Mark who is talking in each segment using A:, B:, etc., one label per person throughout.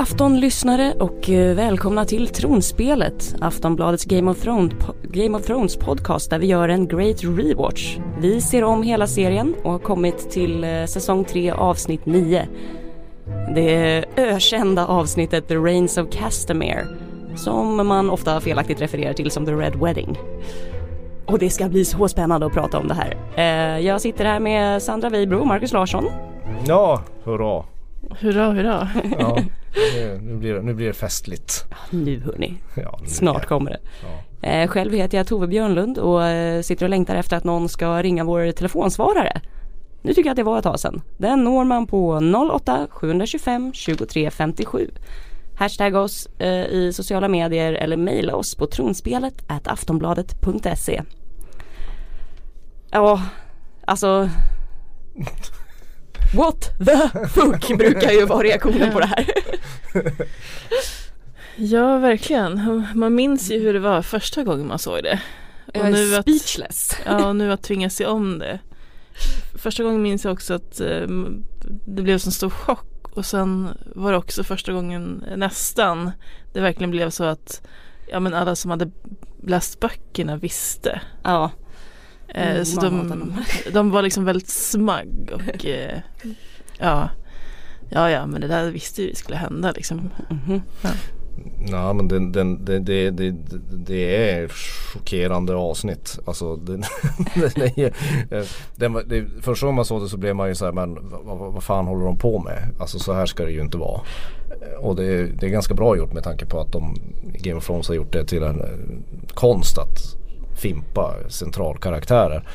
A: afton lyssnare och eh, välkomna till Tronspelet, Aftonbladets Game of, Thrones, Game of Thrones podcast där vi gör en great rewatch. Vi ser om hela serien och har kommit till eh, säsong 3 avsnitt 9. Det ökända avsnittet The Reigns of Castamere som man ofta felaktigt refererar till som The Red Wedding. Och det ska bli så spännande att prata om det här. Eh, jag sitter här med Sandra Weibro och Marcus Larsson.
B: Ja, hurra.
C: Hurra, hurra.
B: Ja, nu, blir det, nu blir det festligt.
A: Nu hörni,
B: ja, nu
A: snart kommer det. Ja. Eh, själv heter jag Tove Björnlund och eh, sitter och längtar efter att någon ska ringa vår telefonsvarare. Nu tycker jag att det var ett tag sedan. Den når man på 08 725 23 57. Hashtag oss eh, i sociala medier eller mejla oss på tronspelet aftonbladet.se. Ja, alltså What the fuck brukar ju vara reaktionen på det här.
C: ja verkligen. Man minns ju hur det var första gången man såg det.
A: Och jag är nu speechless.
C: Att, ja, och nu att tvingas se om det. Första gången minns jag också att um, det blev en stor chock och sen var det också första gången nästan det verkligen blev så att ja, men alla som hade läst böckerna visste.
A: Ja.
C: Eh, mm, så de, de var liksom väldigt smagg och eh, ja, ja, ja, men det där visste vi skulle hända liksom. Mm -hmm. ja.
B: Ja men det, det, det, det, det är chockerande avsnitt. Alltså, det, det, det, det, första gången man såg det så blev man ju så här, men vad, vad fan håller de på med? Alltså så här ska det ju inte vara. Och det, det är ganska bra gjort med tanke på att de Game of Thrones har gjort det till en konst att fimpa centralkaraktärer.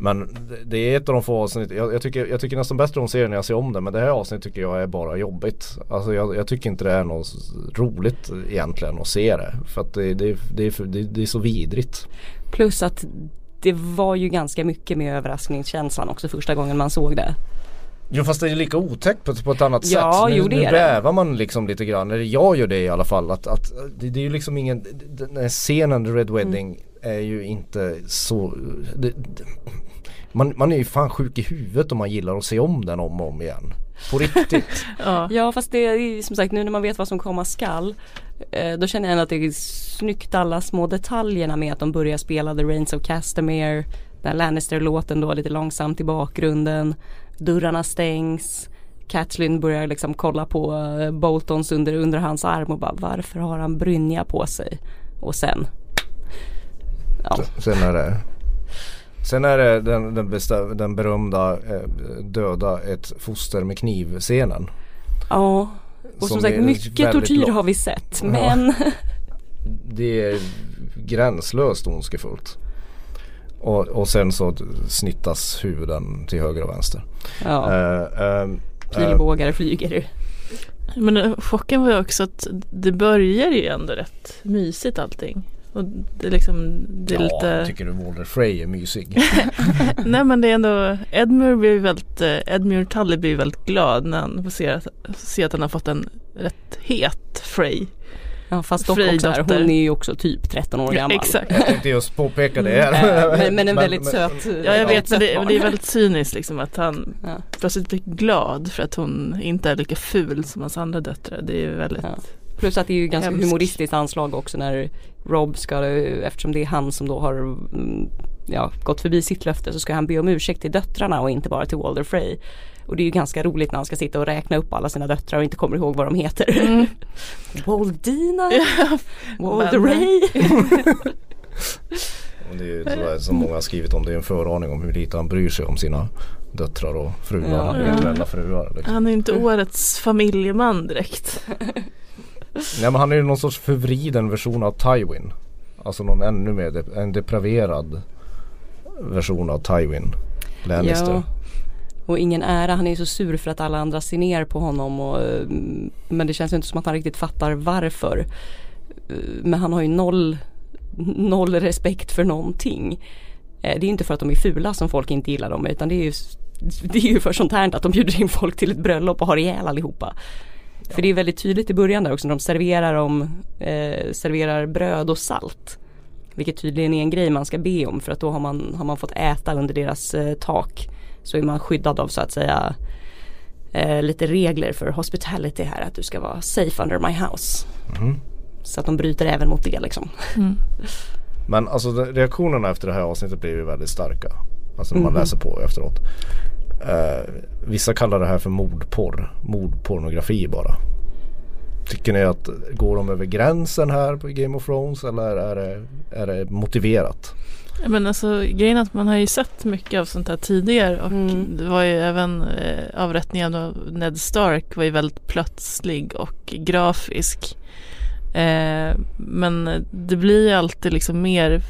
B: Men det är ett av de få avsnitt, jag, jag, tycker, jag tycker nästan bäst om serien när jag ser om det men det här avsnittet tycker jag är bara jobbigt. Alltså jag, jag tycker inte det är något roligt egentligen att se det. För att det, det, det, är, det, det är så vidrigt.
A: Plus att det var ju ganska mycket med överraskningskänslan också första gången man såg det.
B: Jo fast det är lika otäckt på, på ett annat
A: ja,
B: sätt.
A: Nu, jo, det
B: nu
A: bävar
B: man liksom lite grann, eller jag gör det i alla fall. Att, att det, det är ju liksom ingen, den här scenen The Red Wedding mm. är ju inte så det, man, man är ju fan sjuk i huvudet om man gillar att se om den om och om igen. På riktigt.
A: ja. ja fast det är som sagt nu när man vet vad som komma skall eh, Då känner jag ändå att det är snyggt alla små detaljerna med att de börjar spela The Reigns of Castamere Den Lannister-låten då lite långsamt i bakgrunden Dörrarna stängs Catlin börjar liksom kolla på eh, Boltons under, under hans arm och bara varför har han brynja på sig? Och sen
B: ja. Sen är det Sen är det den, den, bestä, den berömda eh, döda ett foster med kniv scenen.
A: Ja, och som, som sagt mycket tortyr har vi sett ja. men
B: Det är gränslöst ondskefullt. Och, och sen så snittas huvuden till höger och vänster.
A: Ja. Uh, uh, Pilbågar flyger.
C: Men chocken var ju också att det börjar ju ändå rätt mysigt allting. Och det är liksom, det är
B: ja,
C: lite...
B: jag tycker du Walter Frey är mysig.
C: Nej men det är ändå, Edmure blir väldigt, eh, Edmure Tully blir väldigt glad när han får se att, se att han har fått en rätt het Frey.
A: Ja fast dock också här, hon är ju också typ 13 år gammal.
C: Ja, exakt.
B: Jag tänkte just påpeka det.
A: Mm. men, men en väldigt men, söt
C: Ja jag vet men det, men det, är väldigt cyniskt liksom att han ja. plötsligt blir glad för att hon inte är lika ful som hans andra döttrar. Det är ju väldigt ja.
A: Plus att det är ju ganska Hemskt. humoristiskt anslag också när Rob ska, eftersom det är han som då har mm, ja, gått förbi sitt löfte så ska han be om ursäkt till döttrarna och inte bara till Walder Frey. Och det är ju ganska roligt när han ska sitta och räkna upp alla sina döttrar och inte kommer ihåg vad de heter. Mm. Waldina, Walder Ray.
B: det är ju som många har skrivit om, det är en föraning om hur lite han bryr sig om sina döttrar och fruar, ja, eventuella fruar.
C: Liksom. Han är inte årets familjeman direkt.
B: Nej men han är ju någon sorts förvriden version av Tywin. Alltså någon ännu mer, de en depraverad version av Tywin Lannister. Ja.
A: Och ingen ära, han är ju så sur för att alla andra ser ner på honom och, eh, Men det känns inte som att han riktigt fattar varför. Eh, men han har ju noll, noll respekt för någonting. Eh, det är inte för att de är fula som folk inte gillar dem utan det är ju det är ju för sånt här att de bjuder in folk till ett bröllop och har ihjäl allihopa. För det är väldigt tydligt i början där också när de serverar, om, eh, serverar bröd och salt. Vilket tydligen är en grej man ska be om för att då har man, har man fått äta under deras eh, tak. Så är man skyddad av så att säga eh, lite regler för hospitality här att du ska vara safe under my house.
B: Mhm.
A: Så att de bryter även mot det liksom.
C: Mm.
B: Men alltså reaktionerna efter det här avsnittet blir ju väldigt starka. Alltså när man
A: Mhm.
B: läser på efteråt. Eh, vissa kallar det här för mordporr. Mordpornografi bara. Tycker ni att går de över gränsen här på Game of Thrones eller är det, är det motiverat?
C: Men alltså grejen är att man har ju sett mycket av sånt här tidigare och
A: Mm.
C: det var ju även eh, avrättningen av Ned Stark var ju väldigt plötslig och grafisk. Eh, men det blir ju alltid liksom mer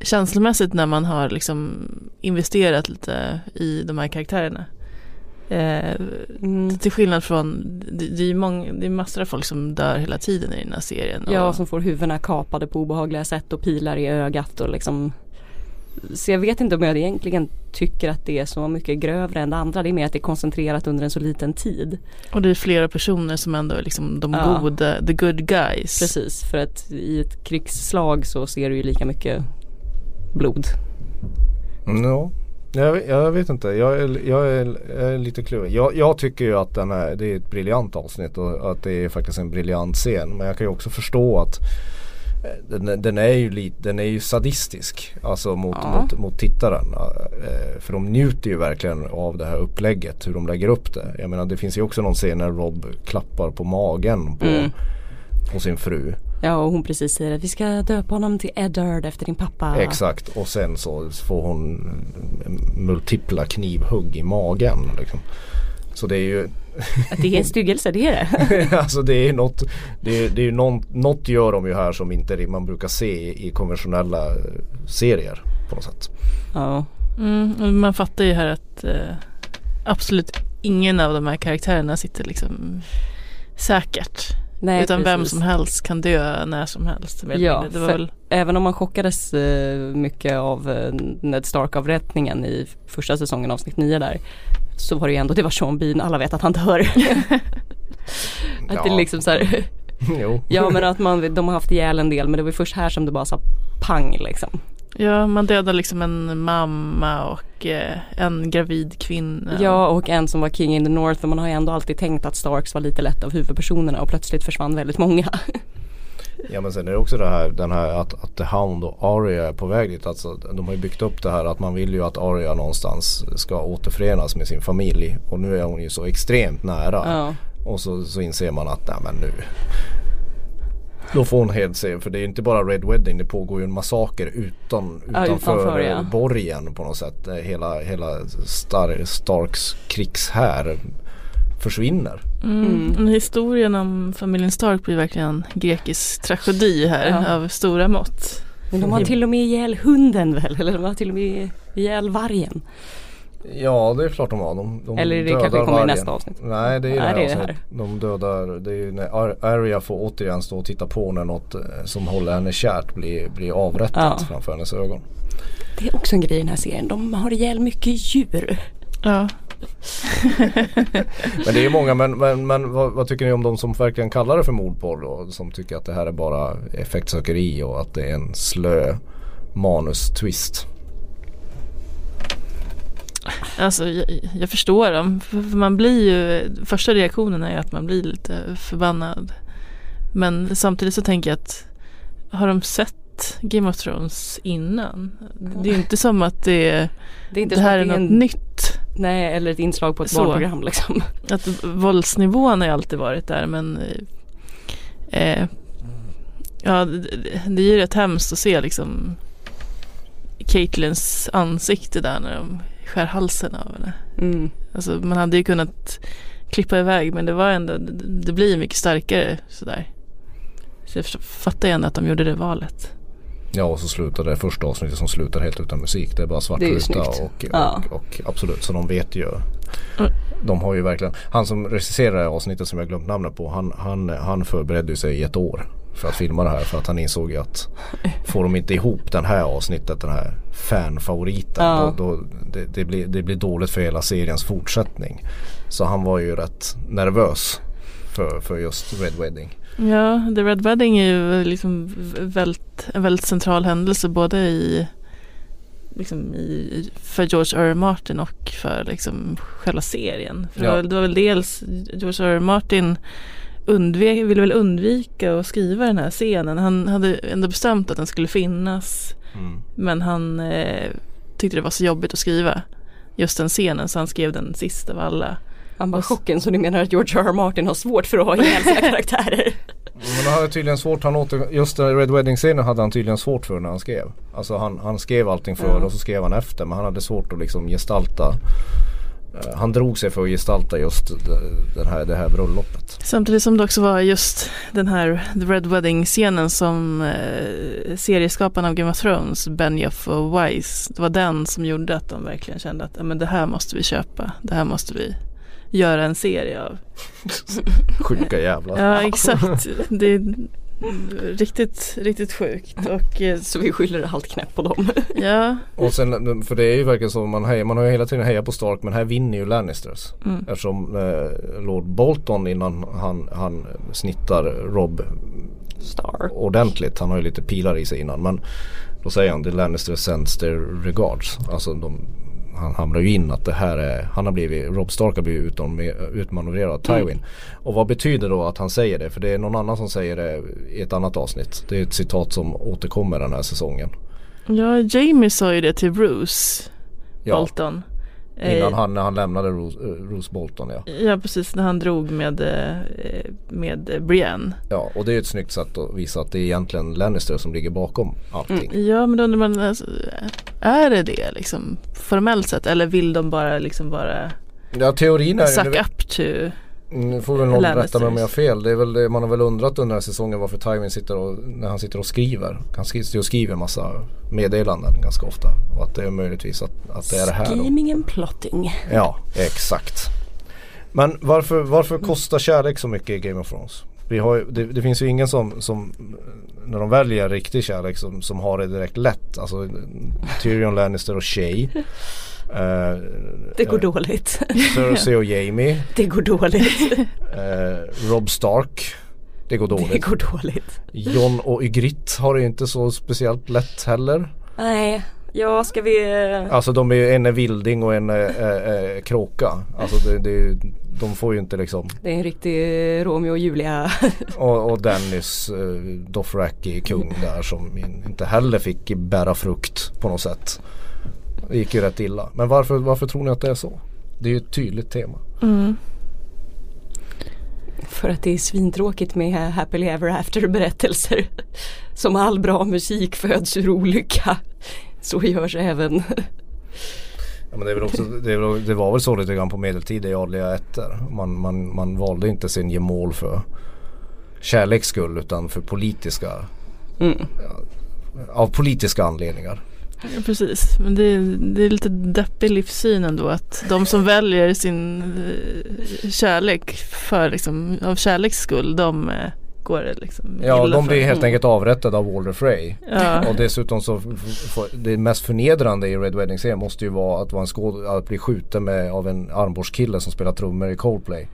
C: känslomässigt när man har liksom investerat lite i de här karaktärerna. Eh,
A: Mm.
C: till skillnad från, det, det är många, det är massor av folk som dör hela tiden i den här serien.
A: Ja,
C: och-
A: som får huvudena kapade på obehagliga sätt och pilar i ögat och liksom Så jag vet inte om jag egentligen tycker att det är så mycket grövre än det andra. Det är mer att det är koncentrerat under en så liten tid.
C: Och det är flera personer som ändå är liksom de
A: Ja.
C: goda, the good guys.
A: Precis, för att i ett krigsslag så ser du ju lika mycket blod.
B: Ja, jag, jag vet inte. Jag är, jag är, jag är lite kluven. Jag, jag tycker ju att den är, det är ett briljant avsnitt och att det är faktiskt en briljant scen. Men jag kan ju också förstå att eh, den, den, är ju lite, den är ju sadistisk. Alltså mot,
A: Ja.
B: mot, mot tittaren. Eh, För de njuter ju verkligen av det här upplägget. Hur de lägger upp det. Jag menar det finns ju också någon scen när Rob klappar på magen på,
A: Mm.
B: på sin fru.
A: Ja och hon precis säger att vi ska döpa honom till Eddard efter din pappa.
B: Exakt och sen så får hon multipla knivhugg i magen. Liksom. Så det är ju
A: Att det är en styggelse, det är det.
B: alltså det är något, det är, det är ju någon, något gör de ju här som inte man brukar se i, konventionella eh, serier på något sätt.
A: Ja.
C: Mm, man fattar ju här att eh, absolut ingen av de här karaktärerna sitter liksom säkert.
A: Nej,
C: utan vem
A: precis.
C: som helst kan dö när som helst.
A: Ja,
C: det väl,
A: Även om man chockades eh, mycket av eh, Ned Stark-avrättningen i första säsongen avsnitt 9 där. Så var det ju ändå, det var Sean Bean, alla vet att han dör. att det är liksom så här, ja men att man, de har haft ihjäl en del men det var ju först här som det bara sa pang liksom.
C: Ja, man dödar liksom en mamma och eh, en gravid kvinna.
A: Ja och en som var King in the North och man har ju ändå alltid tänkt att Starks var lite lätt av huvudpersonerna och plötsligt försvann väldigt många.
B: Ja men sen är det också det här, den här att, att The Hound och Arya är på väg dit. Alltså, de har ju byggt upp det här att man vill ju att Arya någonstans ska återförenas med sin familj. Och nu är hon ju så extremt nära.
A: Ja.
B: Och så, så inser man att nej men nu Då får hon helt se för det är inte bara Red Wedding det pågår ju en massaker utan,
A: Ja,
B: utanför,
A: utanför, ja.
B: borgen på något sätt. Eh, Hela, hela Star, Starks krigshär försvinner.
C: Mm.
A: Mm.
C: Historien om familjen Stark blir verkligen en grekisk tragedi här
A: Ja.
C: av stora mått.
A: Men de har till och med ihjäl hunden väl? Eller de har till och med ihjäl vargen.
B: Ja det är klart de har. De, de
A: Eller det
B: dödar
A: kanske kommer i
B: vargen.
A: nästa avsnitt.
B: Nej det är
A: Nej,
B: det
A: det är
B: här,
A: det
B: avsnittet. De dödar, det är ju när Ar- Arya får återigen stå och titta på när något eh, som håller henne kärt blir, blir avrättat
A: Ja.
B: framför hennes ögon.
A: Det är också en grej i den här serien. De har ihjäl mycket djur.
C: Ja.
B: Men det är ju många, men, men, men vad, vad tycker ni om de som verkligen kallar det för mordporr då? Som tycker att det här är bara effektsökeri och att det är en slö manus-twist.
C: Alltså jag, jag förstår dem. För man blir ju, första reaktionen är att man blir lite förbannad. Men samtidigt så tänker jag att har de sett Game of Thrones innan? Det är ju inte som att det, är-
A: Det är
C: det här är något
A: en,
C: nytt.
A: Nej, eller ett inslag på ett
C: Så.
A: barnprogram liksom.
C: Att våldsnivån har alltid varit där men eh, Ja det, det är ju rätt hemskt att se liksom Caitlins ansikte där när de skär halsen av henne.
A: Mm.
C: Alltså man hade ju kunnat klippa iväg men det var ändå, det, det blir mycket starkare sådär. Så jag fattar ändå att de gjorde det valet.
B: Ja och så slutar det första avsnittet som slutar helt utan musik. Det är bara
A: Det är ju
B: svartruta
A: snyggt.
B: och, och,
A: Ja.
B: och, absolut så de vet ju.
C: Mm.
B: De har ju verkligen, han som regisserar här avsnittet som jag glömt namnet på. Han, han, han förberedde ju sig i ett år för att filma det här. För att han insåg att får de inte ihop den här avsnittet, den här fanfavoriten.
A: Ja.
B: Då, då, det, det, blir, det blir dåligt för hela seriens fortsättning. Så han var ju rätt nervös för, för just Red Wedding.
C: Ja, The Red Wedding är ju liksom väldigt, en väldigt central händelse både i liksom i, för George R. R. Martin och för liksom själva serien. För
B: Ja.
C: det, var, det var väl dels George R. R. Martin undvek, ville väl undvika att skriva den här scenen. Han hade ändå bestämt att den skulle finnas
B: Mm.
C: men han eh, tyckte det var så jobbigt att skriva just den scenen så han skrev den sist av alla.
A: Han var chocken så du menar att George R. R. Martin har svårt för att ha ihjäl sina karaktärer?
B: Men han hade tydligen svårt, han åter, just den Red Wedding-scenen hade han tydligen svårt för när han skrev. Alltså han, han skrev allting före
A: Ja.
B: och så skrev han efter men han hade svårt att liksom gestalta han drog sig för att gestalta just den här, det här bröllopet.
C: Samtidigt som det också var just den här The Red Wedding-scenen som eh, serieskaparna av Game of Thrones, Benioff och Weiss, det var den som gjorde att de verkligen kände att men det här måste vi köpa, det här måste vi göra en serie av.
B: Sjuka jävlar.
C: Ja exakt, det riktigt, riktigt sjukt och eh,
A: Så vi skyller allt knäpp på dem.
C: ja,
B: Och sen, för det är ju verkligen så man hejar, man har ju hela tiden hejat på Stark men här vinner ju Lannisters.
C: mm,
B: Eftersom eh, Lord Bolton innan han, han snittar Rob
A: Star.
B: ordentligt. Han har ju lite pilar i sig innan. Men då säger han the Lannister sends their regards. Alltså de, han hamnar ju in att det här är, han har blivit, Rob Stark har blivit utmanövrerad av Tywin. Och vad betyder då att han säger det? För det är någon annan som säger det i ett annat avsnitt. Det är ett citat som återkommer den här säsongen.
C: ja Jamie sa ju det till Bruce
B: Ja,
C: Bolton. Eh,
B: innan han, när han lämnade Rose, eh, Rose Bolton ja.
C: Ja precis, när han drog med, eh, med Brienne.
B: Ja och det är ett snyggt sätt att visa att det är egentligen Lannister som ligger bakom allting.
C: Ja men då undrar man, alltså, är det det liksom formellt sett eller vill de bara liksom bara
B: Ja teorin är
C: suck
B: ju,
C: up to
B: nu får väl någon rätta mig om jag har fel. Det är väl det man har väl undrat under den här säsongen varför Tywin sitter och, när han sitter och skriver. Han sitter och skriver en massa meddelanden ganska ofta. Och att det är möjligtvis att, att det är det här.
A: Scheming and plotting.
B: Ja, exakt. Men varför, varför kostar kärlek så mycket i Game of Thrones? Vi har, det, det finns ju ingen som, som när de väljer riktig kärlek som, som har det direkt lätt. Alltså Tyrion Lannister och Shay. Eh,
A: Det går
B: eh,
A: dåligt.
B: Cersei och Jamie.
A: Det går dåligt.
B: Eh, Rob Stark. Det går
A: Det
B: dåligt.
A: går dåligt.
B: John och Ygritte har det ju inte så speciellt lätt heller.
A: Nej, ja ska vi...
B: Alltså de är ju, en är vilding och en är, är, är kråka. Alltså det, det, de får ju inte liksom
A: Det är en riktig Romeo och Julia.
B: Och, och Dennis uh, Dothraki kung där som in, inte heller fick bära frukt på något sätt. Det gick ju rätt illa. Men varför, varför tror ni att det är så? Det är ju ett tydligt tema.
C: mm.
A: För att det är svintråkigt med happily ever after berättelser. Som all bra musik föds ur olycka. Så görs även.
B: Ja, men det, är väl också, det, är väl, det var väl så lite grann på medeltid i adliga ätter. Man, man, man valde inte sin gemål för kärleks skull utan för politiska
A: Mm.
B: av politiska anledningar.
C: Ja, precis, men det, är- det är lite deppig livssyn ändå att de som väljer sin eh, kärlek för liksom, av kärleks skull, de eh, går det liksom
B: Ja, de
C: för.
B: blir helt
A: Mm.
B: enkelt avrättade av Walder Frey.
C: Ja,
B: Och dessutom så det mest förnedrande i Red Wedding serien måste ju vara att vara en skåd, att bli skjuten med, av en armborstkille som spelar trummor i Coldplay.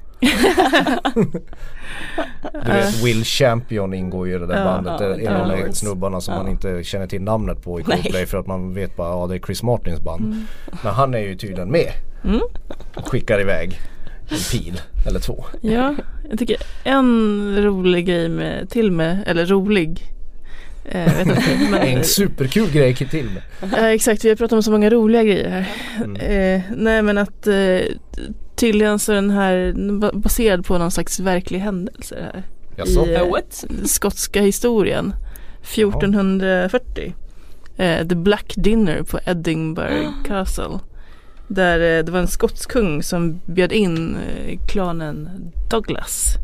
B: Du vet Will Champion ingår ju i det där bandet.
A: ja,
B: det är en av de
A: ja.
B: snubbarna som man inte känner till namnet på i. Coldplay för att man vet bara ja det är Chris Martins band.
C: Mm.
B: Men han är ju tydligen med.
C: Mm.
B: Och skickar iväg en pil eller två.
C: ja, jag tycker en rolig grej med, till med, eller rolig eh, inte, men,
B: En superkul grej till med.
C: Ja exakt, vi har pratat om så många roliga grejer här.
B: Mm.
C: Eh, nej men att eh, tydligen så är den här ba- baserad på någon slags verklig händelse här.
B: Jaså?
C: I, eh,
A: What?
C: skotska historien. 1440. Eh, The Black Dinner på Edinburgh Castle. Där eh, det var en skotsk kung som bjöd in eh, klanen Douglas.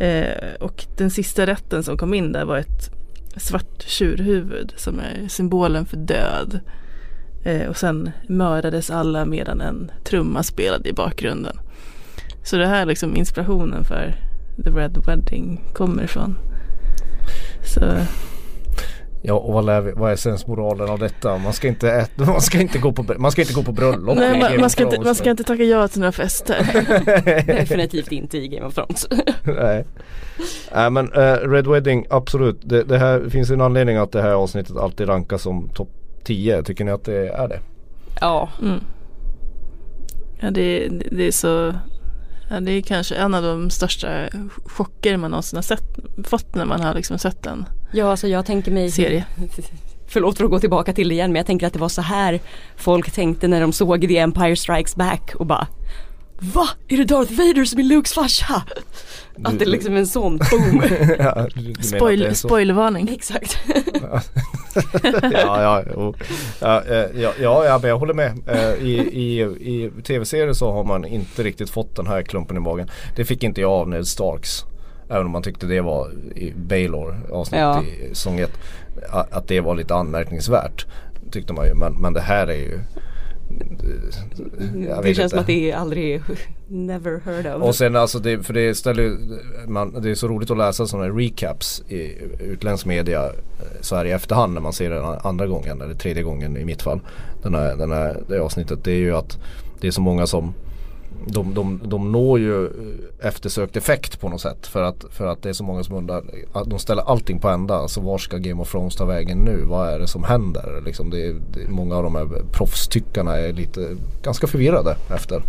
C: Eh, och den sista rätten som kom in där var ett svart tjurhuvud som är symbolen för död. Eh, och sen mördades alla medan en trumma spelade i bakgrunden. Så det här är liksom inspirationen för The Red Wedding kommer ifrån. Så
B: Ja och vad, lär vi, vad är sensmoralen av detta? Man ska inte, äta, man ska inte, gå, på, man ska inte gå på bröllop.
C: nej, man, man, ska inte, man ska inte tacka ja till några fester.
A: Definitivt inte i Game of Thrones.
B: Nej. Nej men eh, Red Wedding absolut. Det, det här finns en anledning att det här avsnittet alltid rankas som topp 10, tycker ni att det är det?
A: Ja.
C: Mm. Ja det, det är så Ja, det är kanske en av de största chocker man någonsin har sett, fått när man har liksom sett en
A: Ja alltså jag tänker mig
C: serie.
A: Förlåt för att gå tillbaka till det igen men jag tänker att det var så här folk tänkte när de såg The Empire Strikes Back och bara Va? Är det Darth Vader som är Lukes farsa? Att det är liksom en sån boom.
B: ja,
C: Spoil,
B: så?
C: spoilervarning.
A: Exakt.
B: ja, ja, ja, eh, ja, ja, ja, men jag håller med. Eh, I, i, i tv-serier så har man inte riktigt fått den här klumpen i magen. Det fick inte jag av Ned Starks. Även om man tyckte det var i Baylor avsnitt
A: Ja.
B: i säsong 1. Att det var lite anmärkningsvärt. Tyckte man ju. Men, men det här är ju
A: det känns
B: inte.
A: som att det är aldrig, never heard of.
B: Och sen alltså det, för det ställer man, det är så roligt att läsa sådana recaps i utländsk media eh, så här i efterhand när man ser den andra gången eller tredje gången i mitt fall. Den här, den här, det avsnittet. Det är ju att det är så många som de, de, de når ju eh, eftersökt effekt på något sätt för att, för att det är så många som undrar de ställer allting på ända. Alltså var ska Game of Thrones ta vägen nu? Vad är det som händer? Liksom det, det, många av de här proffstyckarna är lite ganska förvirrade efter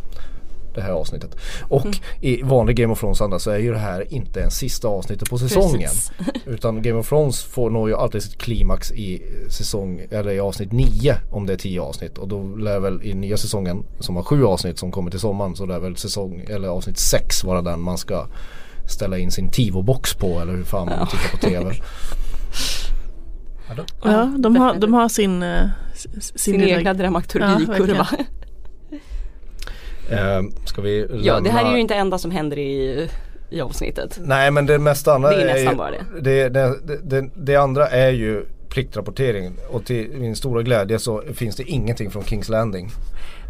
B: det här avsnittet. Och i vanlig Game of Thrones anda så är ju det här inte ens sista avsnittet på säsongen.
A: Precis.
B: Utan Game of Thrones får når ju alltid sitt klimax i säsong eller i avsnitt 9 om det är 10 avsnitt. Och då lär väl i nya säsongen som har 7 avsnitt som kommer till sommaren så lär väl säsong eller avsnitt 6 vara den man ska ställa in sin Tivo-box på eller hur fan man
A: Ja.
B: tittar på TV.
C: Ja, de har, de har sin, eh, sin,
A: Sin
C: lilla-
A: egna dramaturgikurva.
B: Eh, ska vi
A: Ja, det här
B: lämna-
A: är ju inte enda som händer i, i avsnittet.
B: Nej men det mesta andra
A: Det är nästan
B: ju,
A: bara det.
B: Det, det, det, andra är ju pliktrapportering och till min stora glädje så finns det ingenting från Kings Landing.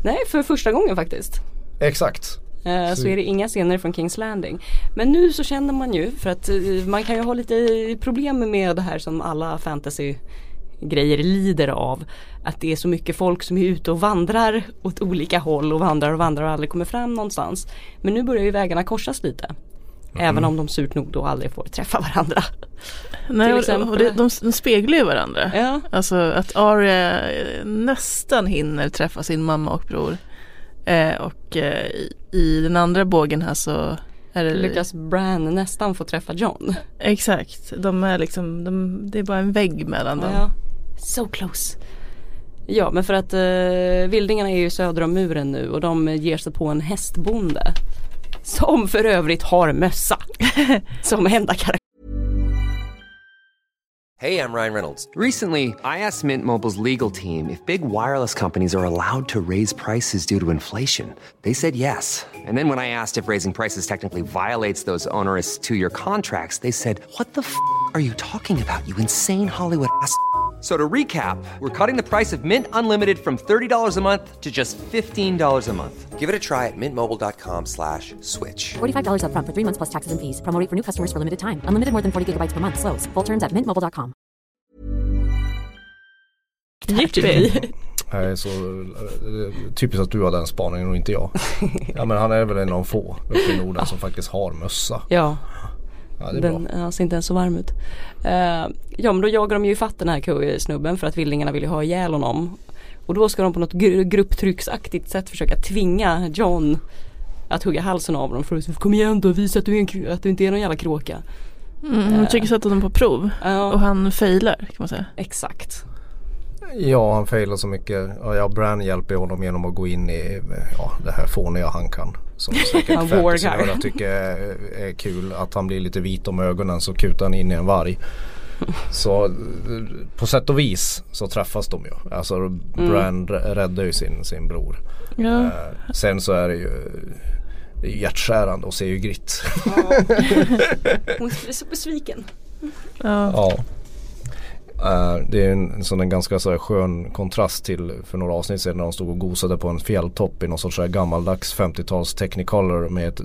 A: Nej, för första gången faktiskt.
B: Exakt.
A: Eh, Så
B: Så-
A: är det inga scener från Kings Landing. Men nu så känner man ju, för att eh, man kan ju ha lite problem med det här som alla fantasy grejer lider av. Att det är så mycket folk som är ute och vandrar åt olika håll och vandrar och vandrar och aldrig kommer fram någonstans. Men nu börjar ju vägarna korsas lite. Även om de surt nog då aldrig får träffa varandra.
C: Nej,
A: till
C: och,
A: exempel.
C: och det, de, de speglar ju varandra.
A: Ja,
C: Alltså att Arya eh, nästan hinner träffa sin mamma och bror. Eh, och eh, i, i den andra bågen här så är det
A: lyckas Bran nästan få träffa John.
C: Exakt, de är liksom, de, det är bara en vägg mellan dem.
A: Ja. So close. Ja men för att eh, vildingarna är ju söder om muren nu och de ger sig på en hästbonde. Som för övrigt har mössa. som enda karaktär.
D: Hey, I'm Ryan Reynolds. Recently, I asked Mint Mobile's legal team if big wireless companies are allowed to raise prices due to inflation. They said yes. And then when I asked if raising prices technically violates those onerous two year contracts, they said, What the f are you talking about, you insane Hollywood ass? F- So to recap, we're cutting the price of Mint Unlimited from $30 a month to just $15 a month. Give it a try at mintmobile.com slash switch.
E: $45 upfront for three months plus taxes and fees. Promo rate for new customers for limited time. Unlimited more than 40 gigabytes per month. Slows. Full terms at mintmobile.com.
C: Jippi.
B: Jag är så eh, typiskt att du har den spaningen och inte jag. Ja men han är väl en av få uppe i Norden som faktiskt har mössa.
A: Ja,
B: Ja
A: den eh, ser inte ens så varm ut. Eh, ja men då jagar de ju fatt den här Coe-snubben för att vildingarna vill ju ha ihjäl honom. Och då ska de på något gru- grupptrycksaktigt sätt försöka tvinga John att hugga halsen av dem. För att kom igen då, visa att du, är en, att du inte är någon jävla kråka.
C: Mm, de försöker sätta honom på prov.
A: Ja,
C: Och han failar kan man säga.
A: exakt.
B: Ja han failar så mycket. Ja, ja Bran hjälper honom genom att gå in i ja, det här fåniga han kan. Som säkert
A: vågar.
B: tycker är, är kul. Att han blir lite vit om ögonen så kutar han in i en varg. Så eh, på sätt och vis så träffas de ju. Alltså Bran rä- räddar ju sin, sin bror.
C: Ja.
B: Eh, sen så är det ju det är hjärtskärande att se ju gritt.
A: Hon är så besviken.
C: Ja.
B: Ja. Eh, det är en, en en ganska så här skön kontrast till för några avsnitt sedan när de stod och gosade på en fjälltopp i någon sorts så här gammaldags 50-tals technicolor med ett,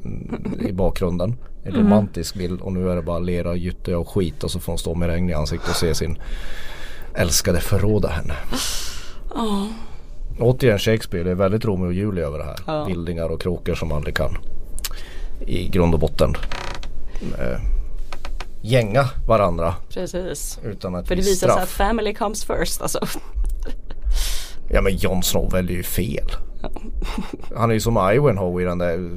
B: i bakgrunden. En romantisk bild och nu är det bara lera, gytte och skit och så får hon stå med regn i ansiktet och se sin älskade förråda henne.
A: Ja.
B: Återigen Shakespeare, det är väldigt Romeo och Julia över det här.
A: Ja.
B: Vildingar och kråkor som aldrig kan i grund och botten eh, gänga varandra
A: Precis.
B: utan att
A: För det visar sig att family comes first alltså.
B: Ja men Jon Snow väljer ju fel. Han är ju som Ivanhoe i den där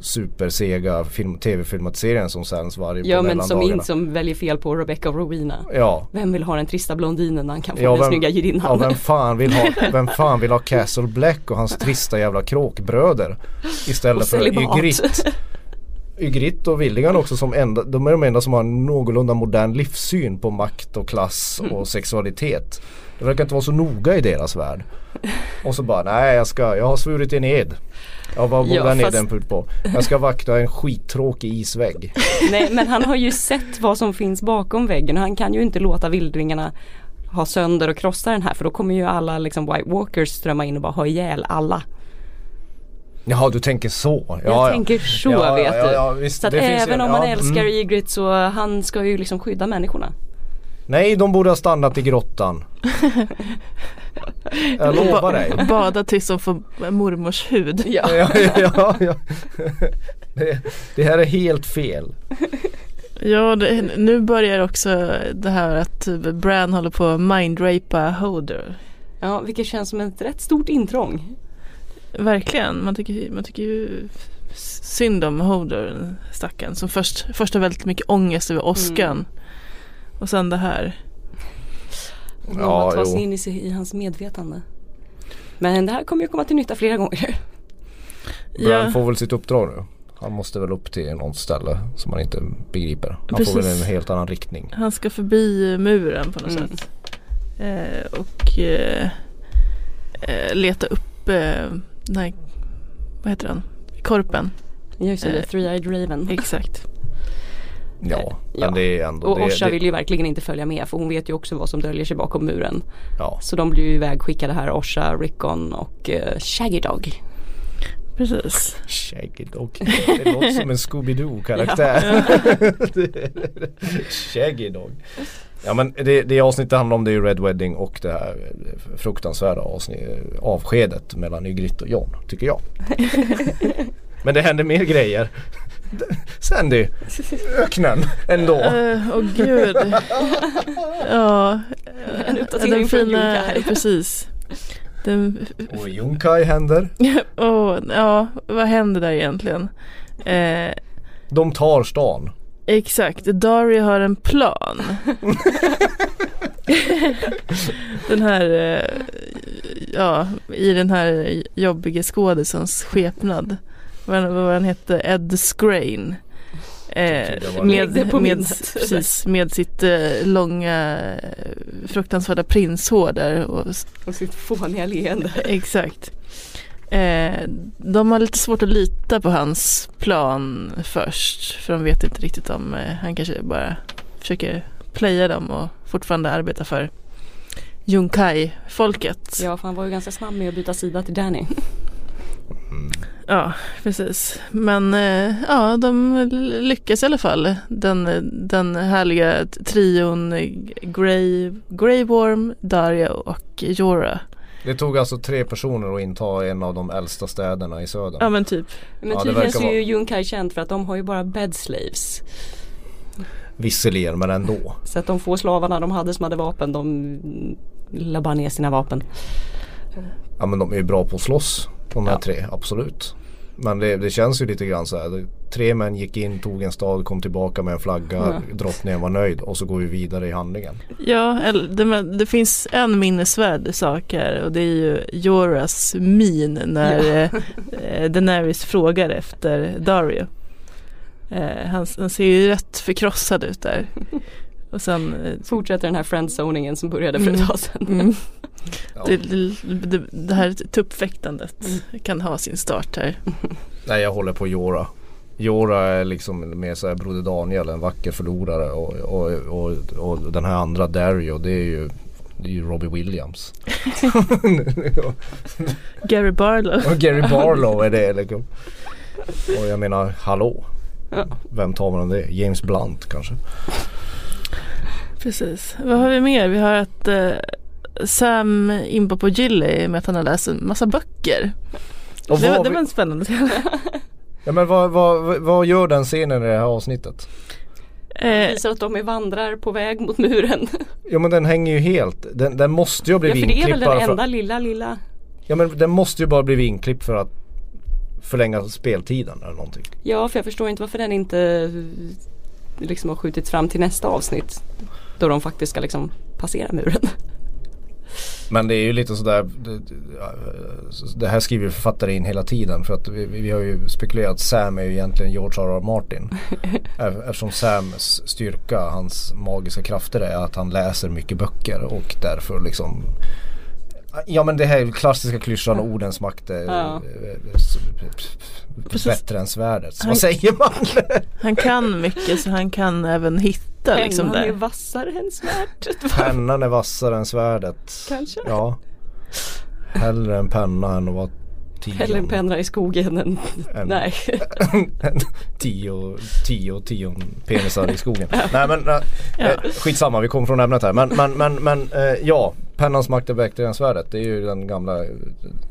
B: supersega film, tv-filmatiseringen som sänds varje
A: Ja
B: på
A: men som inte som väljer fel på Rebecca och Rowena.
B: Ja.
A: Vem vill ha den trista blondinen när han kan få
B: Ja,
A: den
B: vem-
A: snygga
B: Ja
A: judinnan?
B: vem fan vill ha, vem fan vill ha Castle Black och hans trista jävla kråkbröder istället för. Ygritte. Ygritte och Villigan också som enda, de är de enda som har en någorlunda modern livssyn på makt och klass
A: Mm.
B: och sexualitet. Det verkar inte vara så noga i deras värld. Och så bara, nej jag ska, jag har svurit en ed. Ja vad går
A: Ja,
B: den
A: fast-
B: eden på? Jag ska vakta en skittråkig isvägg.
A: Nej men han har ju sett vad som finns bakom väggen och han kan ju inte låta vildringarna ha sönder och krossa den här för då kommer ju alla liksom White Walkers strömma in och bara ha ihjäl alla.
B: Jaha du tänker så. Ja,
A: Jag
B: ja.
A: tänker så
B: Ja,
A: vet
B: ja,
A: du.
B: ja, visst,
A: så att även om man
B: ja,
A: älskar
B: mm.
A: Ygritte så han ska ju liksom skydda människorna.
B: Nej de borde ha stannat i grottan. Jag lovar dig.
C: Ba- bada tills de får mormors hud.
A: Ja.
B: ja, ja, ja. Det, det här är helt fel.
C: Ja, det, nu börjar också det här att Bran håller på att mindrapa Hodor.
A: ja vilket känns som ett rätt stort intrång.
C: Verkligen, man tycker, man tycker ju synd om Hodor, stackaren, som först, först har väldigt mycket ångest över åskan.
A: Mm.
C: Och sen det här.
A: Och
B: Ja,
A: ta sig in i, i hans medvetande. Men det här kommer ju komma till nytta flera gånger.
B: Bran
C: Ja,
B: får väl sitt uppdrag nu. Han måste väl upp till något ställe som man inte begriper. Han får
C: Precis.
B: väl en helt annan riktning.
C: han ska förbi muren på något
A: Mm.
C: sätt. Eh, och eh, eh, leta upp eh, den här, vad heter den? Korpen.
A: Just det,
C: Eh,
A: Three-Eyed Raven.
C: Exakt.
B: Ja,
A: Ja.
B: men det är ändå
A: Och
B: det,
A: Orsa
B: det,
A: vill ju verkligen inte följa med för hon vet ju också vad som döljer sig bakom muren.
B: ja.
A: Så de blir ju ivägskickade här, Orsa, Rickon och uh, Shaggy Dog.
C: Precis.
B: Shaggy Dog. Det låter som en Scooby-Doo karaktär. Shaggy Dog. Ja men det, det avsnittet handlar om det är ju Red Wedding och det här fruktansvärda avsnitt, avskedet mellan Ygritte och John, tycker jag. men det händer mer grejer. Sandy, öknen ändå.
C: Eh, Åh gud. ja.
A: En uppdatering
C: den
A: från
C: fina,
A: Junkai.
C: precis. Den,
B: Och i Junkai händer.
C: åh, ja, vad händer där egentligen? Eh,
B: De tar stan.
C: Exakt, Dario har en plan. den här, eh, ja, i den här jobbiga skådisens skepnad. Vad han, vad han hette, Ed Skrein. Eh, med, med, precis, med sitt eh, långa fruktansvärda prinshår där och
A: Och sitt fåniga leende.
C: Exakt. Eh, de har lite svårt att lita på hans plan först. För de vet inte riktigt om eh, han kanske bara försöker playa dem och fortfarande arbeta för Junkai-folket.
A: Ja, för han var ju ganska snabb med att byta sida till Danny.
C: Ja, precis. Men eh, ja, de lyckas i alla fall. Den, den härliga trion Grey, Grey Worm, Daria och Jorah.
B: Det tog alltså tre personer att inta en av de äldsta städerna i södern.
C: Ja men typ.
A: Men
B: Ja,
A: tydligen så är ju Junkai känt för att de har ju bara bed slaves.
B: Visserligen men ändå.
A: Så att de få slavarna de hade som hade vapen de la bara ner sina vapen.
B: Ja men de är ju bra på att slåss. De här
A: Ja.
B: tre, absolut. Men det, det känns ju lite grann så här. Tre män gick in, tog en stad, kom tillbaka med en flagga.
A: Ja.
B: Drottningen var nöjd och så går vi vidare i handlingen.
C: Ja, eller, det, det finns en minnesvärd sak här och det är ju Joras min när eh, Daenerys frågar efter Dario. Eh, han, han ser ju rätt förkrossad ut där. Och sen eh,
A: Fortsätter den här friendzoningen som började för ett
C: Mm.
A: tag sedan.
C: mm,
B: Ja.
C: det, det, det här tuppfäktandet kan ha sin start här.
B: Nej jag håller på Jora. Jora är liksom mer såhär Broder Daniel, en vacker förlorare och, och, och, och den här andra Dario det är ju det är ju Robbie Williams.
C: Gary Barlow.
B: och Gary Barlow är det liksom. Och jag menar hallå.
A: Ja.
B: Vem tar man det? James Blunt kanske?
C: Precis. Vad har vi mer? Vi har att eh, Sam inpå på Gilly med att han har läst en massa böcker.
B: Och
C: Det, var- det var en spännande scen.
B: ja, men vad, vad, vad gör den scenen i det här avsnittet?
C: Eh,
A: Visar att de är vandrar på väg mot muren.
B: Ja men den hänger ju helt. Den, den måste ju ha
A: Ja
B: blivit
A: för det är väl den
B: bara för,
A: enda lilla lilla.
B: Ja men den måste ju bara blivit inklippt för att förlänga speltiden eller någonting.
A: Ja för jag förstår inte varför den inte liksom har skjutits fram till nästa avsnitt. Då de faktiskt ska liksom passera muren.
B: Men det är ju lite sådär Det, det här skriver författare in hela tiden för att vi, vi har ju spekulerat att Sam är ju egentligen George R.R. Martin. Ef- Eftersom Sams styrka, hans magiska krafter är att han läser mycket böcker och därför liksom Ja men det här är klassiska klyschan ordens makt är
A: Ja.
B: eh, s-
C: Precis.
B: bättre än svärdet.
C: Han-
B: Vad säger man?
C: han kan mycket så han kan även hitta liksom
A: Pennan är
C: där.
A: vassare än svärdet.
B: Pennan är vassare än svärdet.
A: Kanske.
B: Ja. Hellre en penna än att vara tion.
A: Eller en penna i skogen än,
B: En-
A: nej.
B: tio, tio, tio penisar i skogen. Nej men äh, eh, skitsamma vi kommer från ämnet här. Men, men, men, men eh, ja, pennans makt är bättre än svärdet. Det är ju den gamla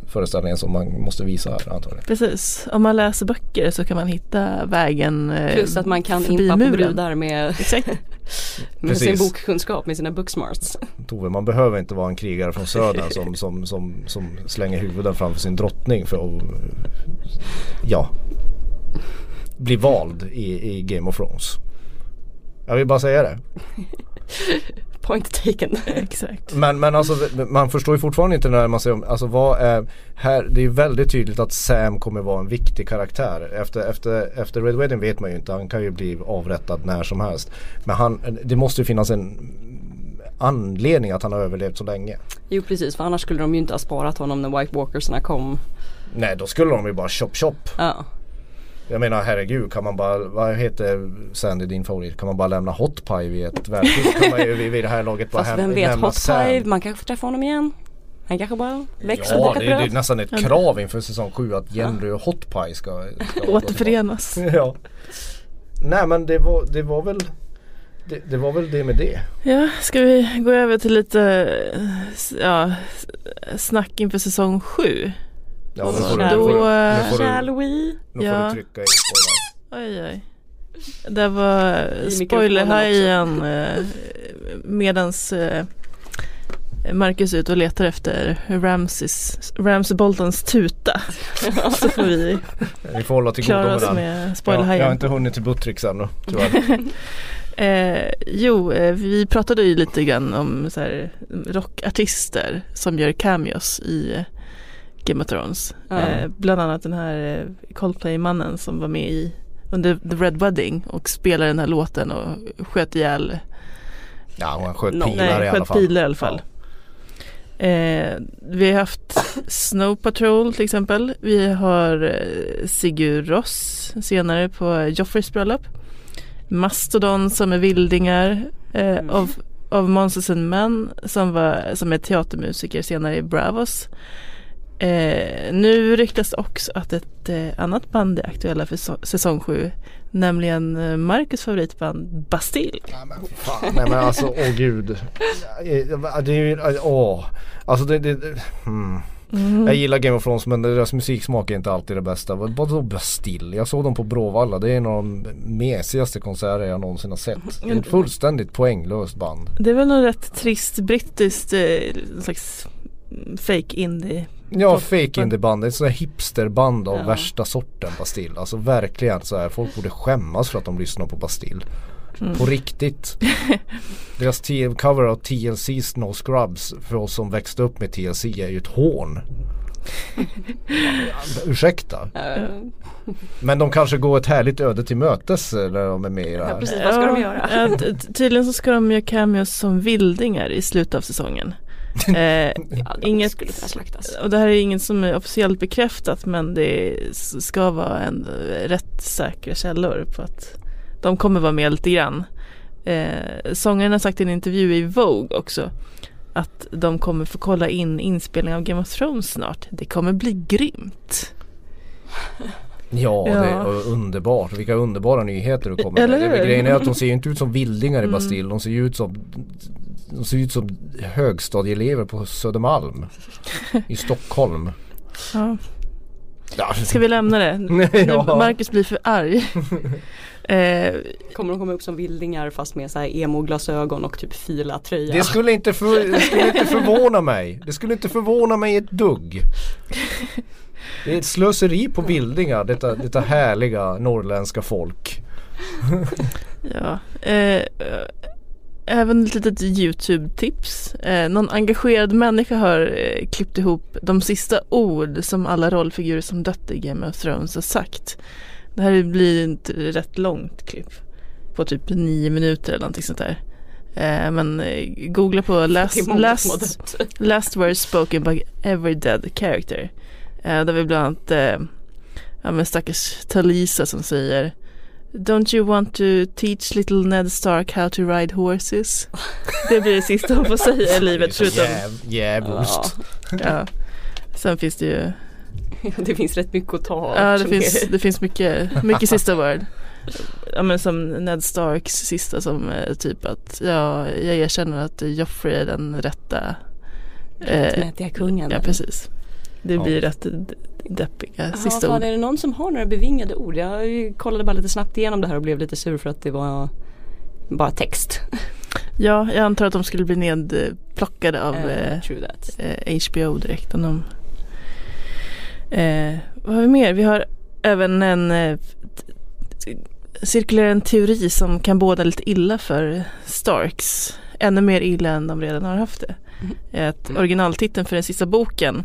B: föreställningen som man måste visa här antagligen.
C: Precis, om man läser böcker så kan man hitta vägen eh,
A: Plus att man kan impa på brudar med, med sin bokkunskap, med sina booksmarts.
B: Tove, man behöver inte vara en krigare från södern som, som, som, som slänger huvuden framför sin drottning för att ja, bli vald i, i Game of Thrones. Jag vill bara säga det.
A: Point taken.
C: Exakt.
B: Men, men alltså man förstår ju fortfarande inte när man säger alltså vad är här, det är väldigt tydligt att Sam kommer vara en viktig karaktär. Efter, efter, efter Red Wedding vet man ju inte, han kan ju bli avrättad när som helst. Men han, det måste ju finnas en anledning att han har överlevt så länge.
A: Jo precis, för annars skulle de ju inte ha sparat honom när White Walkersna kom.
B: Nej då skulle de ju bara chop chop.
A: Ja.
B: Jag menar herregud kan man bara, vad heter Sandy din favorit? Kan man bara lämna Hot Pie vid ett värdshus? kan man ju vid det här laget bara
A: Fast vem vet, Hot. Pie, man kanske får träffa honom igen. Han kanske bara växer
B: Ja det, det är nästan ett krav inför säsong 7 att Jenny och Hot Pie ska, ska
C: Återförenas.
B: Ja. Nej men det var, det var väl det, det var väl det med det.
C: Ja, ska vi gå över till lite eh, ja, snack inför säsong sju?
B: Ja, nu får du,
C: Då,
B: nu får du,
C: eh,
B: nu får du,
A: Shall we?
B: nu får
C: ja.
B: du trycka i spoiler.
C: Oj oj. Det var spoilerhajen eh, medans eh, Marcus är ute och letar efter Ramses, Ramsey Boltons tuta. Så får vi
B: Vi får hålla till
C: klara oss med
B: Ja, jag har
C: spoilerhajen.
B: inte hunnit till Buttricks ännu tyvärr.
C: Eh, jo, eh, vi pratade ju lite grann om så här, rockartister som gör cameos i Game of Thrones.
A: Ja.
C: Eh, bland annat den här eh, Coldplay-mannen som var med i under The Red Wedding och spelade den här låten och sköt ihjäl,
B: Ja hon sköt pilar i
C: nej,
B: alla
C: sköt
B: fall.
C: pilar i alla fall. Eh, vi har haft Snow Patrol till exempel. Vi har eh, Sigur Ross senare på Joffreys bröllop. Mastodon som är vildingar. Eh,
A: Mm.
C: av, av Monsters and Men som, var, som är teatermusiker senare i Bravos. Eh, nu ryktas också att ett eh, annat band är aktuella för så, säsong 7. Nämligen eh, Marcus favoritband Bastille.
B: Nej men fan. Nej men alltså åh gud. Eh, Det är ju, åh. Alltså det, det, det hmm.
C: Mm.
B: Jag gillar Game of Thrones men deras musiksmak är inte alltid det bästa. Vad- Vadå Bastille? Jag såg dem på Bråvalla. Det är en av de mesigaste konserter jag någonsin har sett. Det är ett fullständigt poänglöst band.
C: Det är väl något rätt trist brittiskt eh, slags mm, fake indie.
B: Ja, fake indie band. Ett sånt här hipsterband av
A: Ja.
B: värsta sorten Bastille. Alltså verkligen så här. Folk borde skämmas för att de lyssnar på Bastille.
C: Mm.
B: På riktigt. Deras cover av TLC's No Scrubs för oss som växte upp med TLC är ju ett hån. Ursäkta. Men de kanske går ett härligt öde till mötes när de är med i det
A: Ja,
B: här.
A: precis. vad ska de göra?
C: ja, tydligen så ska de göra cameos som vildingar i slutet av säsongen. Eh, Inget-
A: skulle kunna slaktas.
C: och det här är inget som är officiellt bekräftat men det ska vara en eh, rätt säkra källor på att de kommer vara med lite grann. Eh, sångaren har sagt i en intervju i Vogue också att de kommer få kolla in inspelningen av Game of Thrones snart. Det kommer bli grymt.
B: Ja,
C: Ja.
B: det är underbart. Vilka underbara nyheter du kommer
C: Eller
B: med. Grejen är att de ser ju inte ut som vildingar i
C: Mm.
B: Bastille. De ser ju ut som de ser ut som högstadieelever på Södermalm i Stockholm.
C: Ja.
B: Ja.
C: Ska vi lämna det? Nu
B: Ja.
C: Marcus blir för arg. eh,
A: Kommer de komma upp som vildingar fast med så här emo-glasögon och typ fila tröja.
B: Det skulle, inte för, det skulle inte förvåna mig. Det skulle inte förvåna mig ett dugg. Det är ett slöseri på bildningar, detta, detta härliga norrländska folk.
C: ja. Eh, även ett litet YouTube-tips. Eh, någon engagerad människa har eh, klippt ihop de sista ord som alla rollfigurer som dött i Game of Thrones har sagt. Det här blir ett rätt långt klipp. På typ nio minuter eller någonting sånt där. Eh, men eh, googla på last, last, last words spoken by every dead character. Eh, där vi bland annat eh, ja, men stackars Talisa som säger Don't you want to teach little Ned Stark how to ride horses? Det blir det sista hon får säga i livet förutom
B: Jäv, jävulst.
C: ja. Sen finns det ju
A: Ja, det finns rätt mycket att ta av.
C: Ja det finns,
A: är-
C: det finns mycket, mycket sista word Ja men som Ned Starks sista som är typ att ja, jag erkänner att Joffrey är den rätta eh,
A: Rättmätiga kungen.
C: Ja precis Det
B: Ja.
C: blir rätt d- deppiga
A: Jaha,
C: sista
A: fan,
C: ord
A: är det någon som har några bevingade ord? Jag kollade bara lite snabbt igenom det här och blev lite sur för att det var bara text.
C: Ja, jag antar att de skulle bli nedplockade av
A: Eh,
C: eh,
A: that.
C: eh, HBO direkt om de eh, Vad har vi mer? Vi har även en eh, cirkulerar en teori som kan båda lite illa för Starks. Ännu mer illa än de redan har haft det.
A: Mm.
C: Att originaltiteln för den sista boken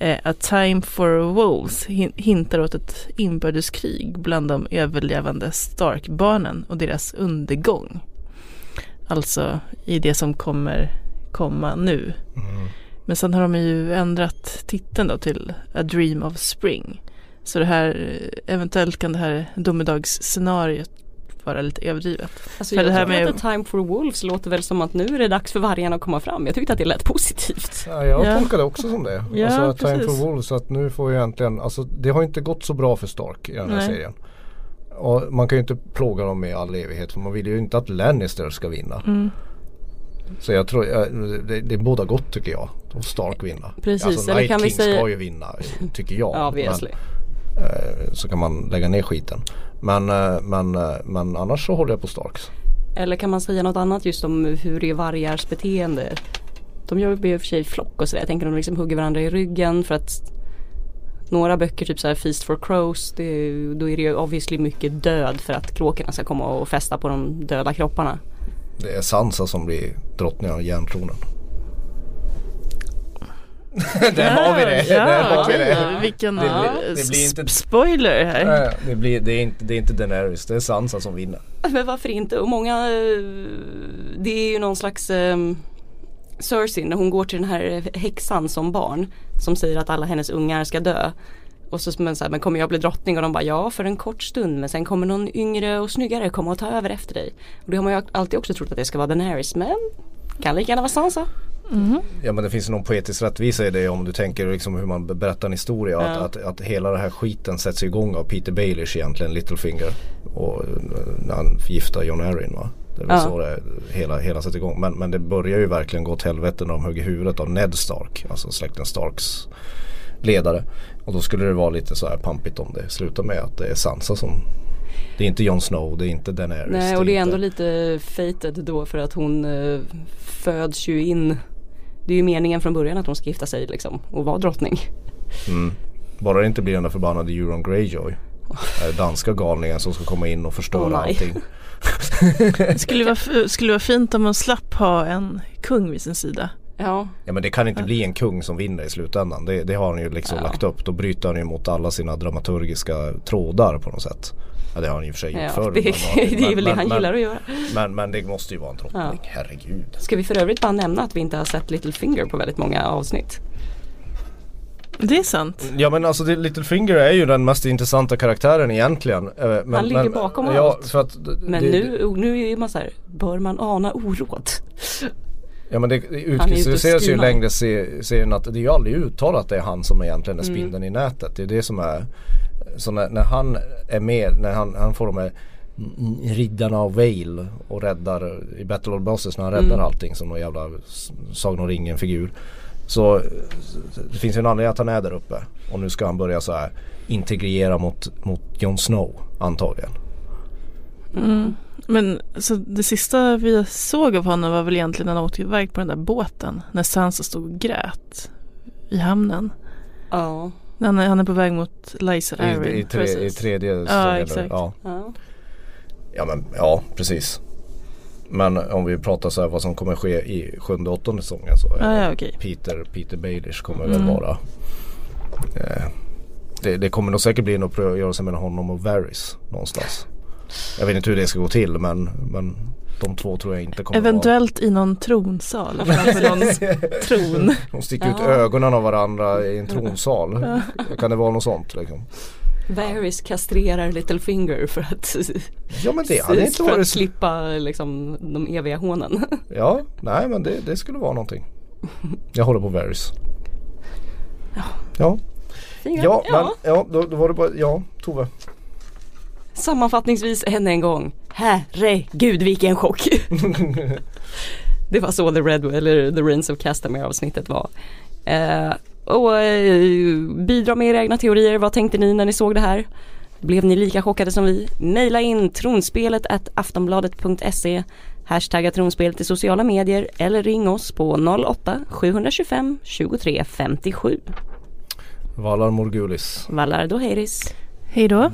C: eh, A Time for Wolves hin- hintar åt ett inbördeskrig bland de överlevande Stark-barnen och deras undergång. Alltså i det som kommer komma nu.
B: Mm.
C: Men sen har de ju ändrat titeln då till A Dream of Spring. Så det här, eventuellt kan det här domedagsscenariot vara lite överdrivet.
A: Alltså
C: För
A: jag
C: det här med-
A: att Time for Wolves låter väl som att nu är det dags för vargarna att komma fram. Jag tyckte att det lät positivt.
B: Ja, jag
C: Ja.
B: tolkar det också som det.
C: Ja,
B: alltså Time
C: precis.
B: for Wolves så att nu får ju äntligen, alltså det har inte gått så bra för Stark i den här
C: Nej.
B: serien. Och man kan ju inte plåga dem i all evighet för man vill ju inte att Lannister ska vinna.
C: Mm.
B: Så jag tror, det, det är båda gott tycker jag. Att Stark vinna.
A: Precis,
B: alltså, Night
A: kan vi
B: King
A: säga-
B: ska ju vinna tycker jag.
A: Ja,
B: men, eh, så kan man lägga ner skiten. Men, eh, men, eh, men annars så håller jag på Starks.
A: Eller kan man säga något annat just om hur är vargars beteende? De gör ju i och för sig flock och sådär. Jag tänker de liksom hugger varandra i ryggen för att några böcker, typ så här Feast for Crows, det, då är det ju obviously mycket död för att kråkorna ska komma och fästa på de döda kropparna.
B: Det är Sansa som blir drottning av järntronen. Där har vi det.
C: Ja,
B: Där har vi det.
C: Vilken
B: Det blir-
C: eh,
B: det blir inte-
C: sp- spoiler här.
B: Det, blir, det, är inte, det är inte Daenerys, det är Sansa som vinner.
A: Men varför inte? Och många, eh, det är ju någon slags um, Cersei när hon går till den här häxan som barn som säger att alla hennes ungar ska dö. Och så, men, så här, men kommer jag bli drottning? Och de bara ja för en kort stund men sen kommer någon yngre och snyggare komma och ta över efter dig. Och det har man ju alltid också trott att det ska vara Daenerys men kan lika gärna vara Sansa.
B: Ja men det finns någon poetisk rättvisa i det om du tänker liksom hur man berättar en historia.
A: Ja.
B: Att, att, att hela den här skiten sätts igång av Peter Baelish egentligen, Littlefinger. Och eh, när han förgiftar John Arryn va. Det är väl
A: Ja.
B: så det hela, hela sätts igång. Men, men det börjar ju verkligen gå åt helvete när de hugger huvudet av Ned Stark. Alltså släkten Starks ledare. Och då skulle det vara lite så här pampigt om det slutar med att det är Sansa som det är inte Jon Snow, det är inte Daenerys.
A: Nej och det är ändå
B: inte...
A: lite fated då för att hon eh, föds ju in det är ju meningen från början att hon ska gifta sig liksom och vara drottning.
B: Mm. Bara det inte blir den där förbannade Euron Greyjoy. Den danska galningen som ska komma in och förstöra
A: nej.
B: allting.
C: Det skulle vara, skulle vara fint om man slapp ha en kung vid sin sida.
A: Ja,
B: Ja men det kan inte bli en kung som vinner i slutändan. Det, det har han ju liksom
A: Ja.
B: lagt upp. Då bryter han ju mot alla sina dramaturgiska trådar på något sätt. Ja det har han ju i och för sig gjort
A: ja
B: förr.
A: det,
B: men-
A: det är väl det han
B: men-
A: gillar att göra.
B: Men, men det måste ju vara en drottning,
A: Ja.
B: herregud.
A: Ska vi för övrigt bara nämna att vi inte har sett Littlefinger på väldigt många avsnitt.
C: Det är sant.
B: Ja men alltså Littlefinger är ju den mest intressanta karaktären egentligen. Eh, Men,
A: Han ligger
B: men,
A: bakom
B: ja,
A: allt.
B: Att,
A: Men
B: det,
A: nu, nu är man så här, bör man ana oråd?
B: Ja men det utkristalliseras ju längre se- serien att det är ju aldrig uttalat att det är han som egentligen är
A: Mm.
B: spindeln i nätet. Det är det som är Så när, när han är med, när han, han får de här riddarna av Vale och räddar i Battle of Bosses när han räddar
A: Mm.
B: allting som någon jävla Sagan om ringen figur. Så det finns ju en anledning att han är där uppe. Och nu ska han börja så här integrera mot, mot Jon Snow antagligen.
C: Mm. Men så det sista vi såg av honom var väl egentligen när han åkte iväg på den där båten. När Sansa stod och grät i hamnen.
A: Ja.
C: Han är, han är på väg mot Lysa
B: I,
C: Arryn.
B: i, tre, I tredje
C: Ja, exakt.
B: Ja.
A: ja.
B: ja men ja precis. Men om vi pratar så här vad som kommer ske i sjunde och åttonde säsongen så
C: Ja, ja, okej.
B: Peter, Peter Baelish kommer
C: Mm.
B: väl vara eh, det, det kommer nog säkert bli en uppgörelse mellan honom och Varys någonstans. Jag vet inte hur det ska gå till men, men de två tror jag inte kommer
C: Eventuellt i någon tronsal framför någon tron.
B: vara De sticker ut
A: Ja.
B: ögonen av varandra i en tronsal. Kan det vara något sånt liksom?
A: Varys kastrerar Littlefinger för att,
B: Ja men det hade inte
A: för att slippa liksom, de eviga hånen.
B: Ja, nej men det, det skulle vara någonting. Jag håller på Varys. Ja.
A: Fingrar.
B: Ja, men ja, då, då var det bara, ja, Tove.
A: Sammanfattningsvis än en gång. Herregud vilken chock. det var så The Red eller The Reigns of Castamere avsnittet var. Eh, och eh, bidra med era egna teorier. Vad tänkte ni när ni såg det här? Blev ni lika chockade som vi? Maila in tronspelet at aftonbladet.se Hashtagga tronspelet i sociala medier eller ring oss på 08-725 23 57.
B: Valar Morgulis.
A: Valar Doheris.
C: Hej då.